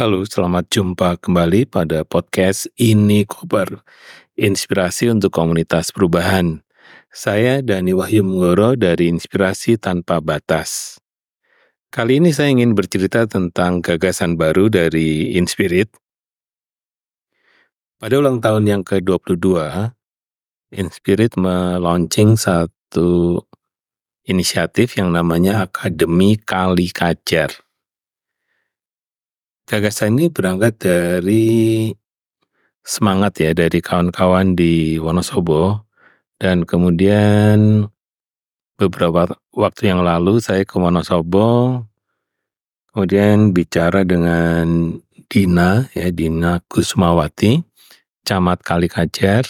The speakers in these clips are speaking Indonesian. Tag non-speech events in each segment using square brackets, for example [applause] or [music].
Halo, selamat jumpa kembali pada podcast Ini Koper, inspirasi untuk komunitas perubahan. Saya Dani Wahyu Munggoro dari Inspirasi Tanpa Batas. Kali ini saya ingin bercerita tentang gagasan baru dari Inspirit. Pada ulang tahun yang ke-22, Inspirit melaunching satu inisiatif yang namanya Akademi Kali Kajar Gagasan ini berangkat dari semangat ya dari kawan-kawan di Wonosobo. Dan kemudian beberapa waktu yang lalu saya ke Wonosobo kemudian bicara dengan Dina ya Dina Kusmawati Camat Kalikajar.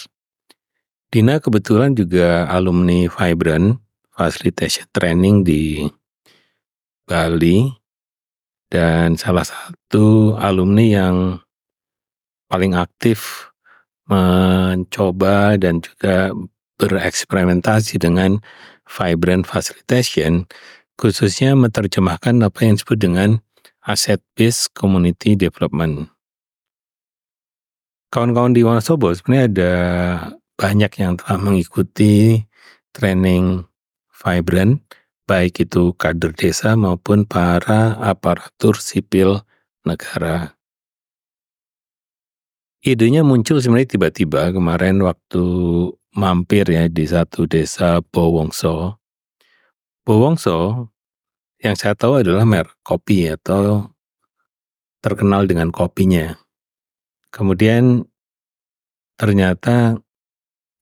Dina kebetulan juga alumni Vibrant Facilitation Training di Bali dan salah satu alumni yang paling aktif mencoba dan juga bereksperimentasi dengan vibrant facilitation khususnya menerjemahkan apa yang disebut dengan asset based community development. Kawan-kawan di Wonosobo sebenarnya ada banyak yang telah mengikuti training vibrant baik itu kader desa maupun para aparatur sipil negara. Idenya muncul sebenarnya tiba-tiba kemarin waktu mampir ya di satu desa Bowongso. Bowongso yang saya tahu adalah merek kopi atau terkenal dengan kopinya. Kemudian ternyata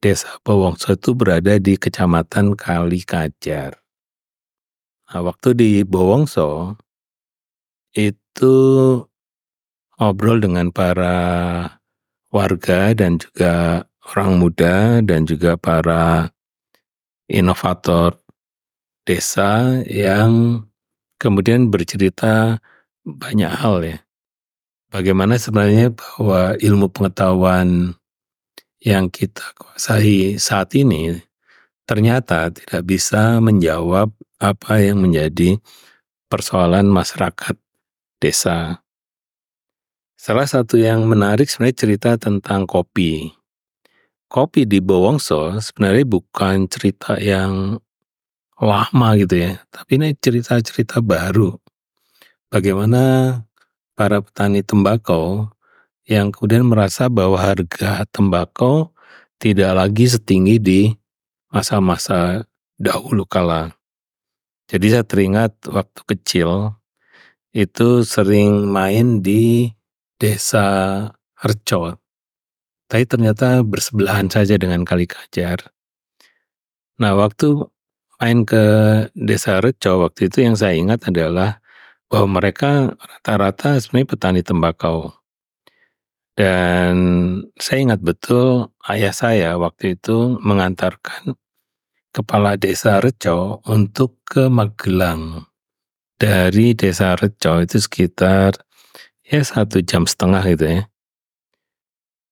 desa Bowongso itu berada di kecamatan Kali Kajar. Nah, waktu di Bowongso itu ngobrol dengan para warga dan juga orang muda dan juga para inovator desa yang kemudian bercerita banyak hal ya. Bagaimana sebenarnya bahwa ilmu pengetahuan yang kita kuasai saat ini ternyata tidak bisa menjawab apa yang menjadi persoalan masyarakat desa. Salah satu yang menarik sebenarnya cerita tentang kopi. Kopi di Bowongso sebenarnya bukan cerita yang lama gitu ya, tapi ini cerita-cerita baru. Bagaimana para petani tembakau yang kemudian merasa bahwa harga tembakau tidak lagi setinggi di masa-masa dahulu kala. Jadi saya teringat waktu kecil itu sering main di desa Herco. Tapi ternyata bersebelahan saja dengan Kali Kajar. Nah waktu main ke desa Reco waktu itu yang saya ingat adalah bahwa mereka rata-rata sebenarnya petani tembakau. Dan saya ingat betul ayah saya waktu itu mengantarkan kepala desa Reco untuk ke Magelang. Dari desa Reco itu sekitar ya satu jam setengah gitu ya.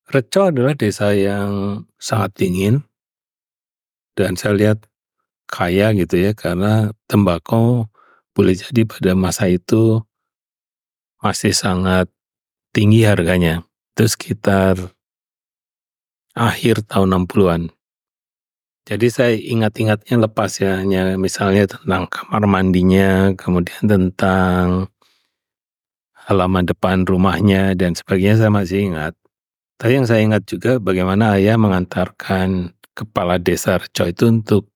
Reco adalah desa yang sangat dingin dan saya lihat kaya gitu ya karena tembakau boleh jadi pada masa itu masih sangat tinggi harganya. Itu sekitar akhir tahun 60-an. Jadi saya ingat-ingatnya lepas ya, hanya misalnya tentang kamar mandinya, kemudian tentang halaman depan rumahnya dan sebagainya saya masih ingat. Tapi yang saya ingat juga bagaimana ayah mengantarkan kepala desa Reco itu untuk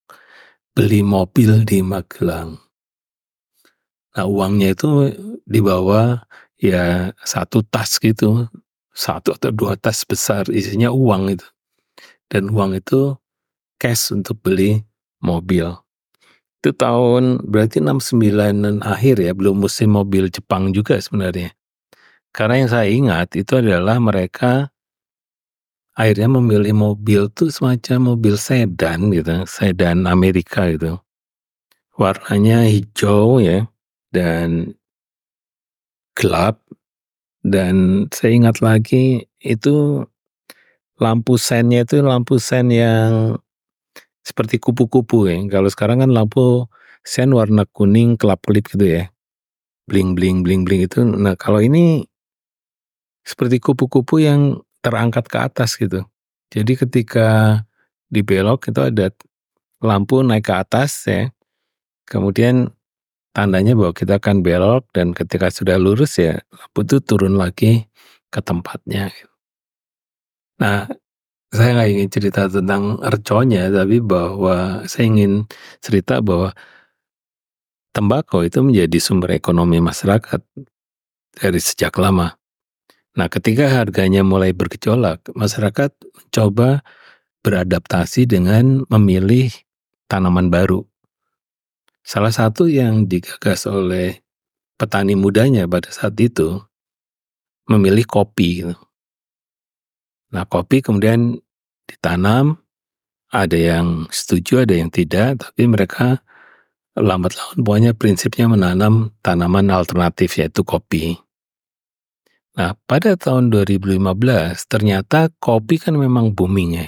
beli mobil di Magelang. Nah uangnya itu dibawa ya satu tas gitu, satu atau dua tas besar isinya uang itu. Dan uang itu cash untuk beli mobil. Itu tahun berarti 69-an akhir ya, belum musim mobil Jepang juga sebenarnya. Karena yang saya ingat itu adalah mereka akhirnya memilih mobil tuh semacam mobil sedan gitu, sedan Amerika itu. Warnanya hijau ya dan gelap dan saya ingat lagi itu lampu sennya itu lampu sen yang seperti kupu-kupu ya. Kalau sekarang kan lampu sen warna kuning kelap kelip gitu ya. Bling bling bling bling itu. Nah kalau ini seperti kupu-kupu yang terangkat ke atas gitu. Jadi ketika di belok itu ada lampu naik ke atas ya. Kemudian tandanya bahwa kita akan belok dan ketika sudah lurus ya lampu itu turun lagi ke tempatnya. Nah, saya nggak ingin cerita tentang erconya, tapi bahwa saya ingin cerita bahwa tembakau itu menjadi sumber ekonomi masyarakat dari sejak lama. Nah, ketika harganya mulai bergejolak, masyarakat coba beradaptasi dengan memilih tanaman baru. Salah satu yang digagas oleh petani mudanya pada saat itu memilih kopi. Gitu. Nah, kopi kemudian ditanam, ada yang setuju, ada yang tidak, tapi mereka lambat laun pokoknya prinsipnya menanam tanaman alternatif yaitu kopi. Nah, pada tahun 2015 ternyata kopi kan memang booming ya.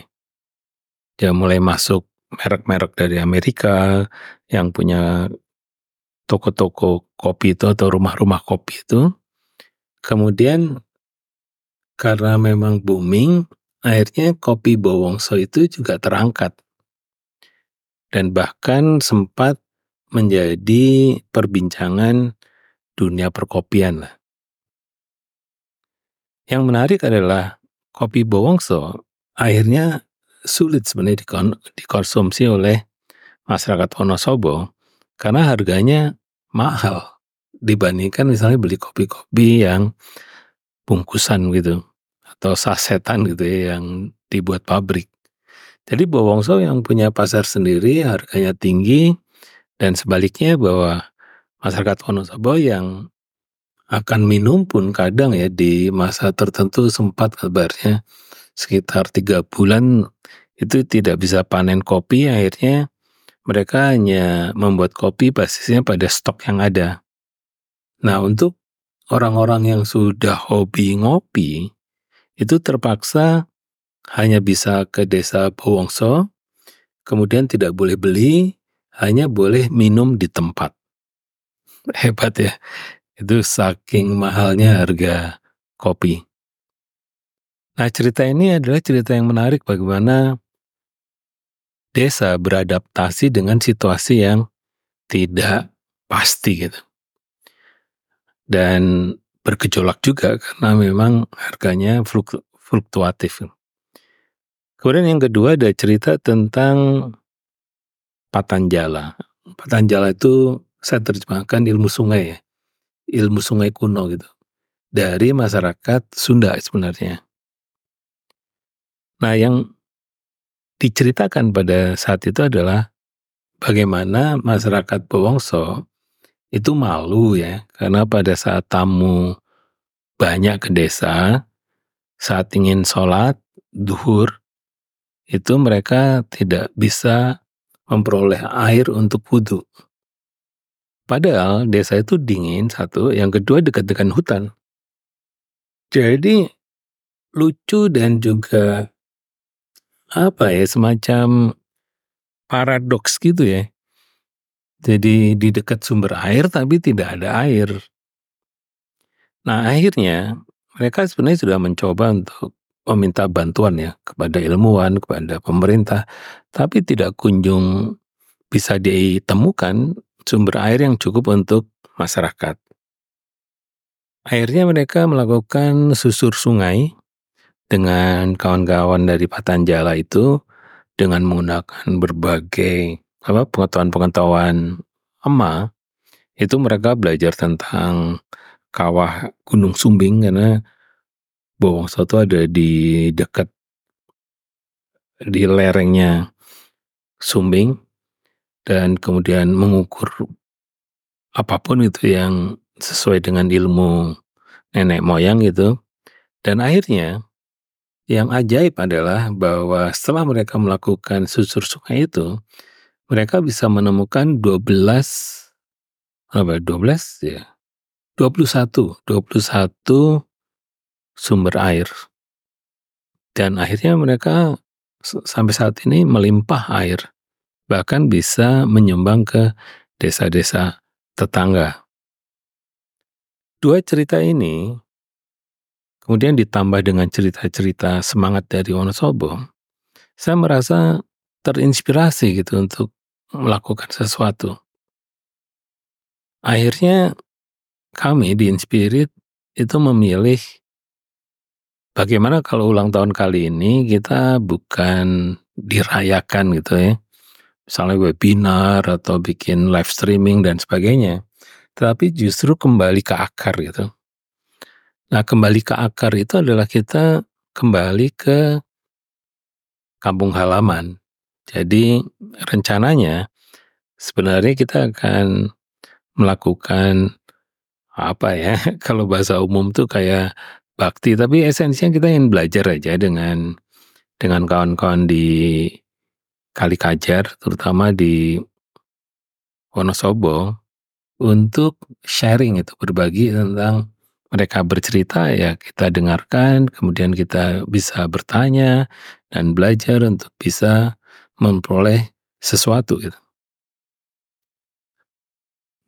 Dia mulai masuk merek-merek dari Amerika yang punya toko-toko kopi itu atau rumah-rumah kopi itu. Kemudian karena memang booming, akhirnya kopi Bowongso itu juga terangkat. Dan bahkan sempat menjadi perbincangan dunia perkopian lah. Yang menarik adalah kopi Bowongso akhirnya sulit sebenarnya dikonsumsi oleh masyarakat Wonosobo karena harganya mahal dibandingkan misalnya beli kopi-kopi yang bungkusan gitu atau sasetan gitu ya yang dibuat pabrik. Jadi Bowongso yang punya pasar sendiri harganya tinggi dan sebaliknya bahwa masyarakat Wonosobo yang akan minum pun kadang ya di masa tertentu sempat kabarnya sekitar tiga bulan itu tidak bisa panen kopi akhirnya mereka hanya membuat kopi basisnya pada stok yang ada. Nah untuk orang-orang yang sudah hobi ngopi itu terpaksa hanya bisa ke desa Bowongso, kemudian tidak boleh beli, hanya boleh minum di tempat. [laughs] Hebat ya. Itu saking mahalnya harga kopi. Nah cerita ini adalah cerita yang menarik bagaimana desa beradaptasi dengan situasi yang tidak pasti gitu. Dan bergejolak juga karena memang harganya fluktuatif. Kemudian yang kedua ada cerita tentang Patanjala. Patanjala itu saya terjemahkan ilmu sungai ya ilmu sungai kuno gitu dari masyarakat Sunda sebenarnya. Nah, yang diceritakan pada saat itu adalah bagaimana masyarakat Bowongso itu malu ya karena pada saat tamu banyak ke desa saat ingin sholat duhur itu mereka tidak bisa memperoleh air untuk wudhu. Padahal desa itu dingin satu, yang kedua dekat dengan hutan. Jadi lucu dan juga apa ya semacam paradoks gitu ya. Jadi di dekat sumber air tapi tidak ada air. Nah akhirnya mereka sebenarnya sudah mencoba untuk meminta bantuan ya kepada ilmuwan, kepada pemerintah, tapi tidak kunjung bisa ditemukan sumber air yang cukup untuk masyarakat. Akhirnya mereka melakukan susur sungai dengan kawan-kawan dari Patanjala itu dengan menggunakan berbagai apa pengetahuan-pengetahuan emak itu mereka belajar tentang kawah Gunung Sumbing karena Bowongso itu ada di dekat di lerengnya Sumbing dan kemudian mengukur apa pun itu yang sesuai dengan ilmu nenek moyang gitu. Dan akhirnya yang ajaib adalah bahwa setelah mereka melakukan susur sungai itu, mereka bisa menemukan 12 apa 12 ya. 21, 21 sumber air. Dan akhirnya mereka sampai saat ini melimpah air bahkan bisa menyumbang ke desa-desa tetangga. Dua cerita ini kemudian ditambah dengan cerita-cerita semangat dari Wonosobo, saya merasa terinspirasi gitu untuk melakukan sesuatu. Akhirnya kami di Inspirit itu memilih bagaimana kalau ulang tahun kali ini kita bukan dirayakan gitu ya. Misalnya webinar atau bikin live streaming dan sebagainya. Tapi justru kembali ke akar gitu. Nah kembali ke akar itu adalah kita kembali ke kampung halaman. Jadi rencananya sebenarnya kita akan melakukan apa ya [laughs] kalau bahasa umum tuh kayak bakti tapi esensinya kita ingin belajar aja dengan dengan kawan-kawan di Kali Kajar terutama di Wonosobo untuk sharing itu berbagi tentang mereka bercerita ya kita dengarkan kemudian kita bisa bertanya dan belajar untuk bisa memperoleh sesuatu gitu.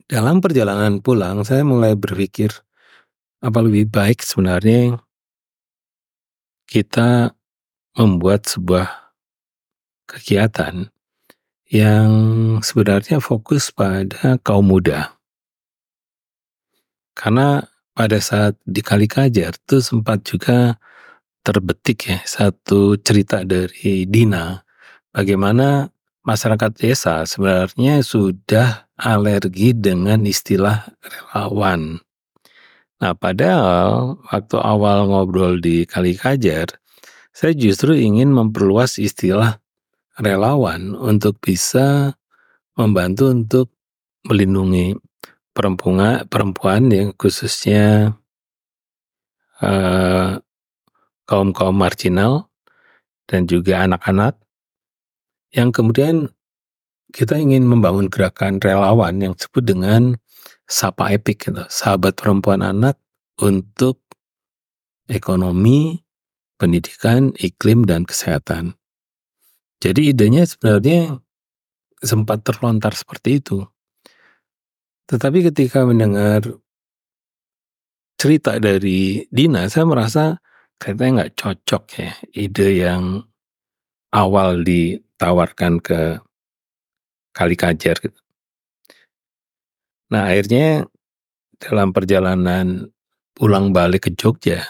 Dalam perjalanan pulang saya mulai berpikir, apa lebih baik sebenarnya kita membuat sebuah kegiatan yang sebenarnya fokus pada kaum muda. Karena pada saat di Kali Kajar itu sempat juga terbetik ya satu cerita dari Dina bagaimana masyarakat desa sebenarnya sudah alergi dengan istilah relawan. Nah, padahal waktu awal ngobrol di Kali Kajar, saya justru ingin memperluas istilah relawan untuk bisa membantu untuk melindungi perempuan perempuan yang khususnya uh, kaum kaum marginal dan juga anak-anak yang kemudian kita ingin membangun gerakan relawan yang disebut dengan Sapa Epic gitu, sahabat perempuan anak untuk ekonomi, pendidikan, iklim, dan kesehatan. Jadi idenya sebenarnya sempat terlontar seperti itu. Tetapi ketika mendengar cerita dari Dina, saya merasa kayaknya nggak cocok ya ide yang awal ditawarkan ke Kali Kajar gitu. Nah akhirnya dalam perjalanan pulang balik ke Jogja,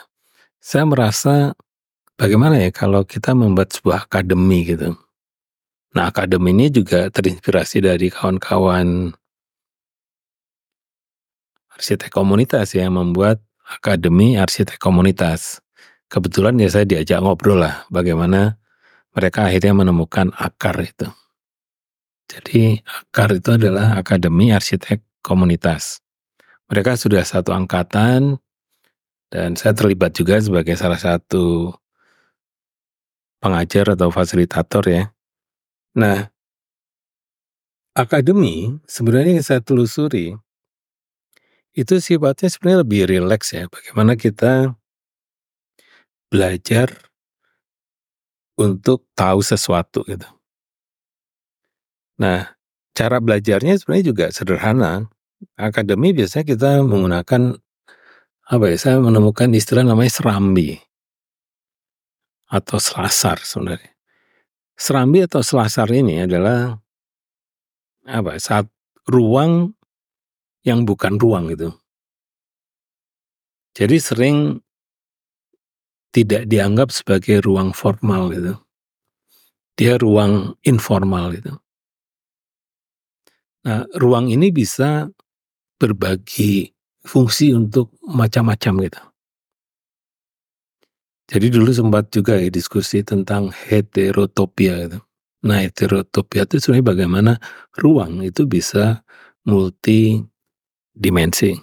saya merasa bagaimana ya kalau kita membuat sebuah akademi gitu. Nah akademi ini juga terinspirasi dari kawan-kawan arsitek komunitas yang membuat akademi arsitek komunitas. Kebetulan ya saya diajak ngobrol lah bagaimana mereka akhirnya menemukan akar itu. Jadi akar itu adalah Akademi Arsitek Komunitas. Mereka sudah satu angkatan dan saya terlibat juga sebagai salah satu pengajar atau fasilitator ya. Nah, akademi sebenarnya yang saya telusuri itu sifatnya sebenarnya lebih rileks ya. Bagaimana kita belajar untuk tahu sesuatu gitu. Nah, cara belajarnya sebenarnya juga sederhana. Akademi biasanya kita menggunakan apa ya? Saya menemukan istilah namanya serambi atau selasar sebenarnya. Serambi atau selasar ini adalah apa? Saat ruang yang bukan ruang itu. Jadi sering tidak dianggap sebagai ruang formal gitu. Dia ruang informal gitu. Nah, ruang ini bisa berbagi fungsi untuk macam-macam gitu. Jadi dulu sempat juga ya diskusi tentang heterotopia gitu. Nah, heterotopia itu sebenarnya bagaimana ruang itu bisa multi dimensi.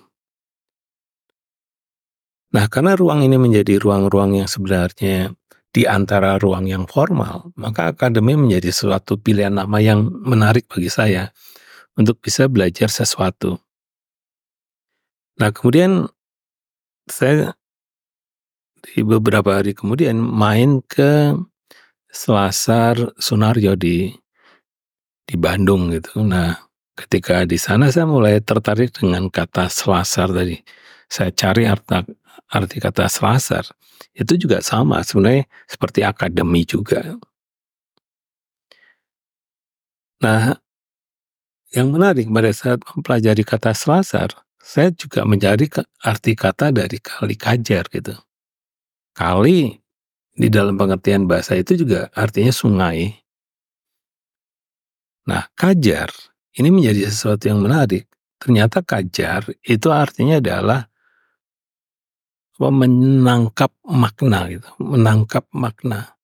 Nah, karena ruang ini menjadi ruang-ruang yang sebenarnya di antara ruang yang formal, maka akademi menjadi suatu pilihan nama yang menarik bagi saya untuk bisa belajar sesuatu. Nah, kemudian saya di beberapa hari kemudian main ke Selasar Sunario di di Bandung gitu. Nah, ketika di sana saya mulai tertarik dengan kata selasar tadi. Saya cari arti, arti kata selasar, itu juga sama sebenarnya seperti akademi juga. Nah, yang menarik pada saat mempelajari kata selasar, saya juga mencari arti kata dari kali kajar gitu. Kali di dalam pengertian bahasa itu juga artinya sungai. Nah, kajar ini menjadi sesuatu yang menarik. Ternyata kajar itu artinya adalah menangkap makna gitu, menangkap makna.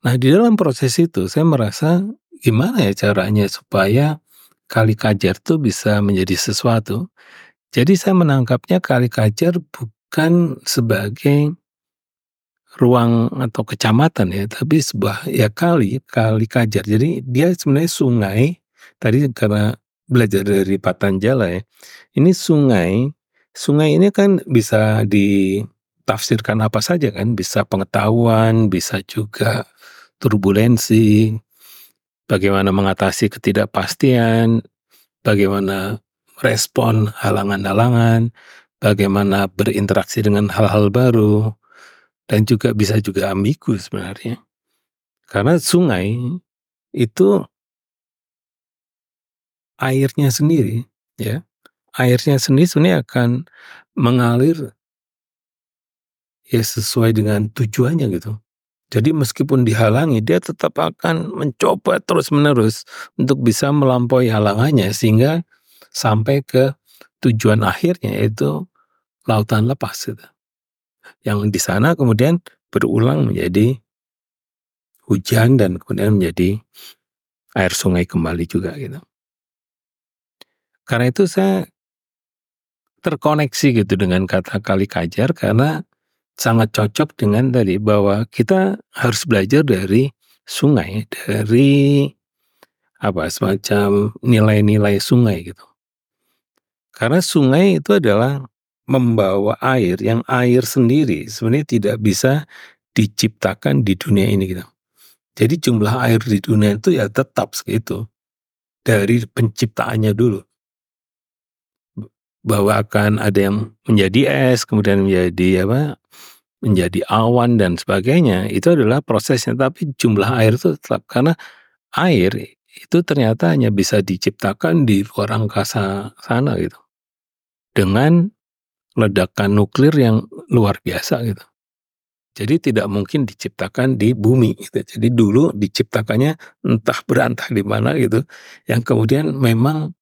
Nah, di dalam proses itu saya merasa gimana ya caranya supaya kali kajar itu bisa menjadi sesuatu. Jadi saya menangkapnya kali kajar bukan sebagai ruang atau kecamatan ya, tapi sebuah ya kali, kali kajar. Jadi dia sebenarnya sungai, tadi karena belajar dari Patanjala ya, ini sungai, sungai ini kan bisa ditafsirkan apa saja kan, bisa pengetahuan, bisa juga turbulensi, bagaimana mengatasi ketidakpastian, bagaimana respon halangan-halangan, bagaimana berinteraksi dengan hal-hal baru, dan juga bisa juga ambigu sebenarnya. Karena sungai itu airnya sendiri, ya, airnya sendiri sebenarnya akan mengalir ya sesuai dengan tujuannya gitu. Jadi meskipun dihalangi, dia tetap akan mencoba terus-menerus untuk bisa melampaui halangannya sehingga sampai ke tujuan akhirnya yaitu lautan lepas gitu. Yang di sana kemudian berulang menjadi hujan dan kemudian menjadi air sungai kembali juga gitu. Karena itu saya terkoneksi gitu dengan kata kali kajar karena sangat cocok dengan tadi bahwa kita harus belajar dari sungai, dari apa semacam nilai-nilai sungai gitu. Karena sungai itu adalah membawa air yang air sendiri sebenarnya tidak bisa diciptakan di dunia ini gitu. Jadi jumlah air di dunia itu ya tetap segitu dari penciptaannya dulu bahwa akan ada yang menjadi es, kemudian menjadi apa, menjadi awan dan sebagainya, itu adalah prosesnya. Tapi jumlah air itu tetap karena air itu ternyata hanya bisa diciptakan di luar angkasa sana gitu, dengan ledakan nuklir yang luar biasa gitu. Jadi tidak mungkin diciptakan di bumi gitu. Jadi dulu diciptakannya entah berantah di mana gitu, yang kemudian memang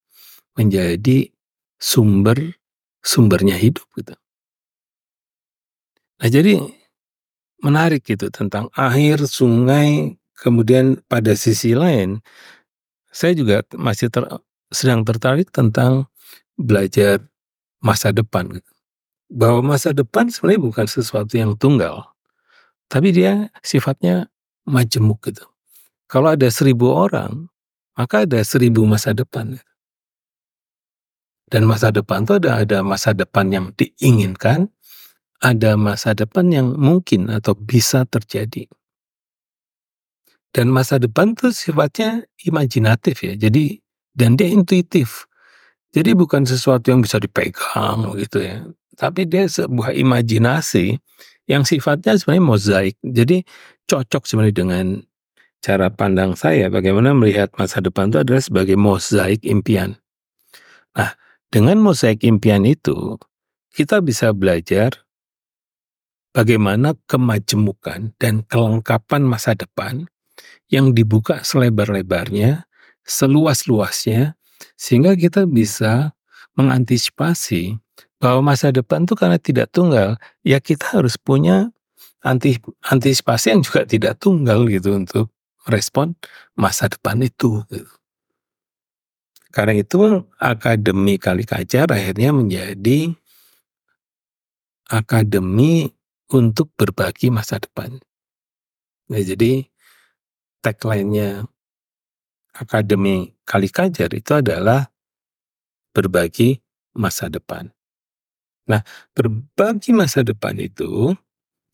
menjadi sumber sumbernya hidup gitu. Nah jadi menarik gitu tentang air, sungai, kemudian pada sisi lain saya juga masih ter, sedang tertarik tentang belajar masa depan. Gitu. Bahwa masa depan sebenarnya bukan sesuatu yang tunggal, tapi dia sifatnya majemuk gitu. Kalau ada seribu orang, maka ada seribu masa depan. Gitu. Dan masa depan itu ada ada masa depan yang diinginkan, ada masa depan yang mungkin atau bisa terjadi. Dan masa depan itu sifatnya imajinatif ya. Jadi dan dia intuitif. Jadi bukan sesuatu yang bisa dipegang gitu ya. Tapi dia sebuah imajinasi yang sifatnya sebenarnya mozaik. Jadi cocok sebenarnya dengan cara pandang saya bagaimana melihat masa depan itu adalah sebagai mozaik impian. Nah, dengan mosaik impian itu, kita bisa belajar bagaimana kemajemukan dan kelengkapan masa depan yang dibuka selebar-lebarnya, seluas-luasnya, sehingga kita bisa mengantisipasi bahwa masa depan itu karena tidak tunggal, ya kita harus punya anti, antisipasi yang juga tidak tunggal gitu untuk respon masa depan itu. Gitu. Karena itu Akademi Kali Kacar akhirnya menjadi akademi untuk berbagi masa depan. Nah, jadi tagline-nya Akademi Kali Kajar itu adalah berbagi masa depan. Nah, berbagi masa depan itu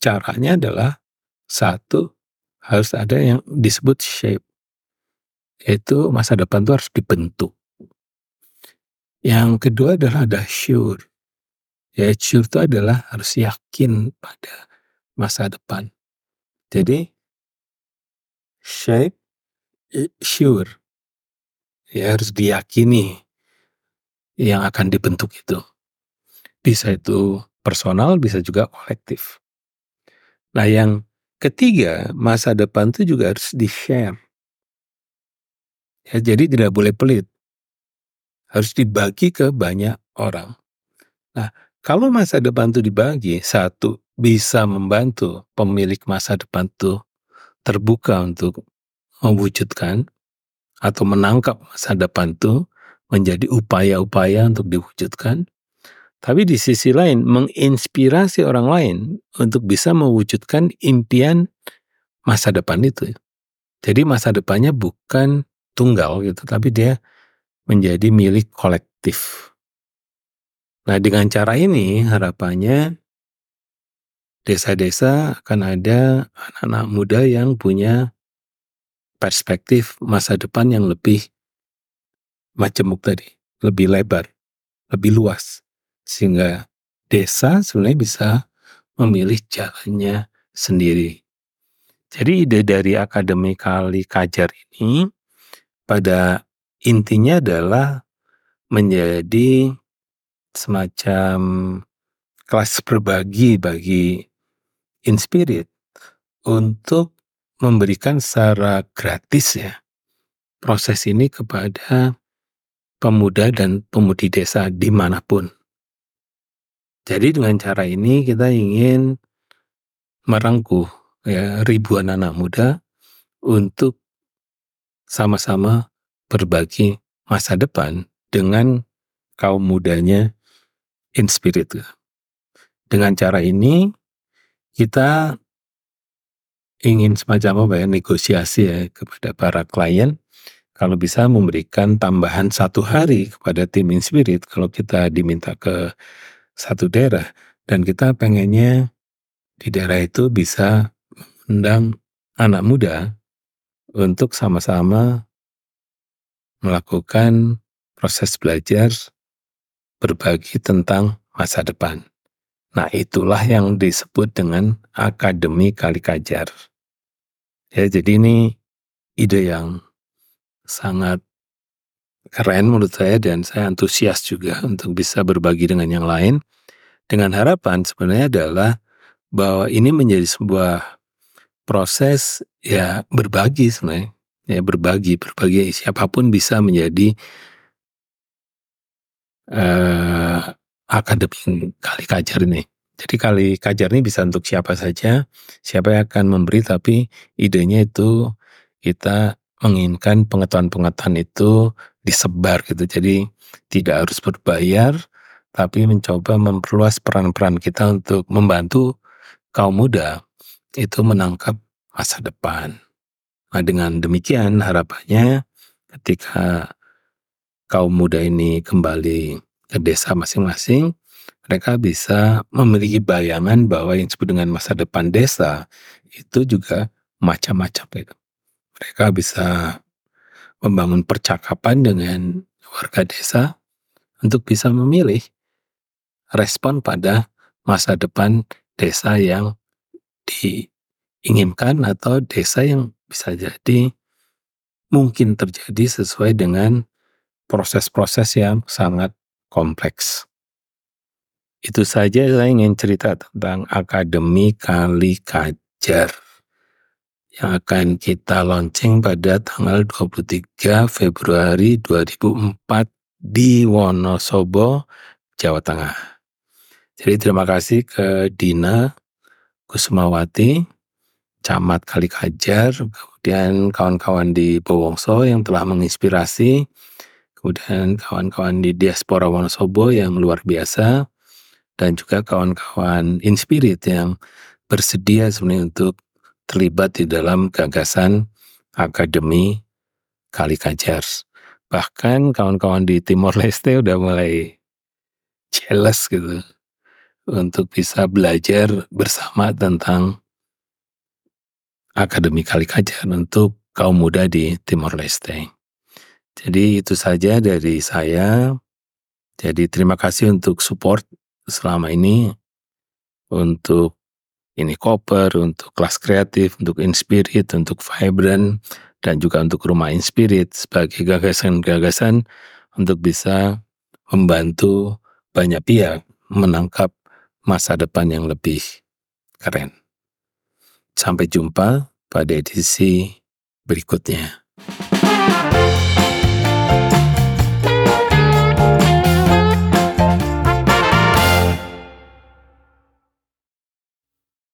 caranya adalah satu harus ada yang disebut shape. Yaitu masa depan itu harus dibentuk. Yang kedua adalah ada sure, Ya sure itu adalah harus yakin pada masa depan. Jadi shape sure ya harus diyakini yang akan dibentuk itu. Bisa itu personal, bisa juga kolektif. Nah yang ketiga, masa depan itu juga harus di-share. Ya, jadi tidak boleh pelit. Harus dibagi ke banyak orang. Nah, kalau masa depan itu dibagi, satu bisa membantu pemilik masa depan itu terbuka untuk mewujudkan atau menangkap masa depan itu menjadi upaya-upaya untuk diwujudkan. Tapi di sisi lain menginspirasi orang lain untuk bisa mewujudkan impian masa depan itu. Jadi masa depannya bukan tunggal gitu, tapi dia menjadi milik kolektif. Nah dengan cara ini harapannya desa-desa akan ada anak-anak muda yang punya perspektif masa depan yang lebih majemuk tadi, lebih lebar, lebih luas. Sehingga desa sebenarnya bisa memilih jalannya sendiri. Jadi ide dari Akademi Kali Kajar ini pada intinya adalah menjadi semacam kelas berbagi bagi Inspirit untuk memberikan secara gratis ya proses ini kepada pemuda dan pemudi desa di mana pun. Jadi dengan cara ini kita ingin merengkuh ya ribuan anak muda untuk sama-sama berbagi masa depan dengan kaum mudanya Inspirit. Dengan cara ini kita ingin semacam apa ya negosiasi ya kepada para klien kalau bisa memberikan tambahan satu hari kepada tim Inspirit kalau kita diminta ke satu daerah dan kita pengennya di daerah itu bisa mengundang anak muda untuk sama-sama melakukan proses belajar berbagi tentang masa depan. Nah itulah yang disebut dengan Akademi Kali Kajar. Ya jadi ini ide yang sangat keren menurut saya dan saya antusias juga untuk bisa berbagi dengan yang lain. Dengan harapan sebenarnya adalah bahwa ini menjadi sebuah proses ya berbagi sebenarnya. Ya berbagi, berbagi siapa pun bisa menjadi uh, akademi kali kajar ini. Jadi kali kajar ini bisa untuk siapa saja, siapa yang akan memberi tapi idenya itu kita menginginkan pengetahuan-pengetahuan itu disebar gitu. Jadi tidak harus berbayar, tapi mencoba memperluas peran-peran kita untuk membantu kaum muda itu menangkap masa depan. Nah dengan demikian harapannya ketika kaum muda ini kembali ke desa masing-masing, mereka bisa memiliki bayangan bahwa yang disebut dengan masa depan desa itu juga macam-macam. Gitu mereka bisa membangun percakapan dengan warga desa untuk bisa memilih respon pada masa depan desa yang diinginkan atau desa yang bisa jadi mungkin terjadi sesuai dengan proses-proses yang sangat kompleks. Itu saja saya ingin cerita tentang Akademi Kali Kajar yang akan kita launching pada tanggal 23 Februari 2004 di Wonosobo, Jawa Tengah. Jadi terima kasih ke Dina Kusumawati, Camat Kalikajar, kemudian kawan-kawan di Bowongso yang telah menginspirasi, kemudian kawan-kawan di diaspora Wonosobo yang luar biasa, dan juga kawan-kawan Inspirit yang bersedia sebenarnya untuk terlibat di dalam gagasan Akademi Kali Kajar. Bahkan kawan-kawan di Timor Leste udah mulai jealous gitu untuk bisa belajar bersama tentang Akademi Kali Kajar untuk kaum muda di Timor Leste. Jadi itu saja dari saya. Jadi terima kasih untuk support selama ini untuk ini Koper, untuk kelas kreatif, untuk Inspirit, untuk Vibrant, dan juga untuk Rumah Inspirit sebagai gagasan-gagasan untuk bisa membantu banyak pihak menangkap masa depan yang lebih keren. Sampai jumpa pada edisi berikutnya.